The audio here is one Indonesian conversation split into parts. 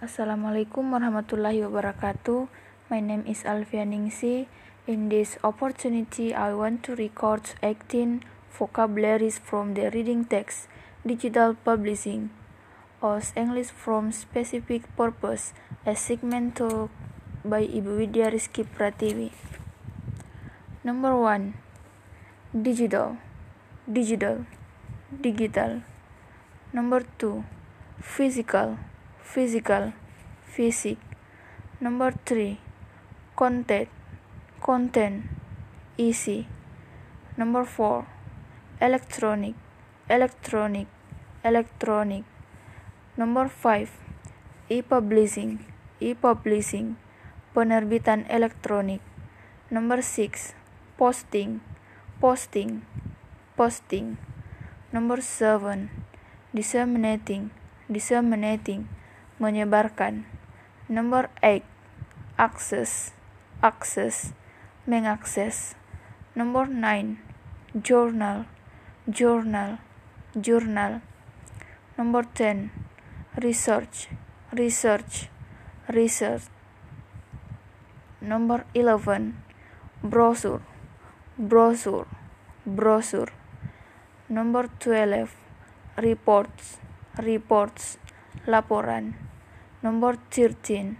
Assalamualaikum warahmatullahi wabarakatuh. My name is Alfia Ningsi. In this opportunity, I want to record 18 vocabularies from the reading text, digital publishing, os English from specific purpose, a segment by Ibu Widya Rizky Pratiwi. Number one, digital, digital, digital. Number two, physical physical, fisik. Number three, content, content, isi. Number four, electronic, electronic, electronic. Number five, e-publishing, e-publishing, penerbitan elektronik. Number six, posting, posting, posting. Number seven, disseminating, disseminating menyebarkan. Nomor 8, akses, akses, mengakses. Nomor 9, journal, journal, jurnal. Nomor 10, research, research, research. Nomor 11, brochure, brochure, brochure. Nomor 12, reports, reports, laporan. Nomor 13,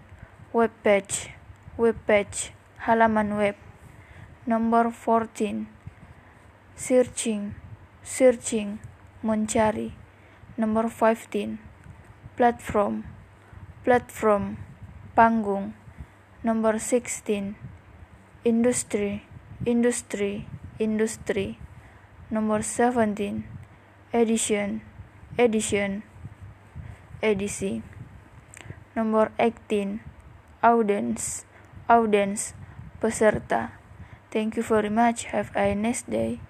web page, web page, halaman web. Nomor 14, searching, searching, mencari. Nomor 15, platform, platform, panggung. Nomor 16, industry, industry, industri. Nomor 17, edition, edition, edisi. Nomor 18, audience, audience, peserta. Thank you very much. Have a nice day.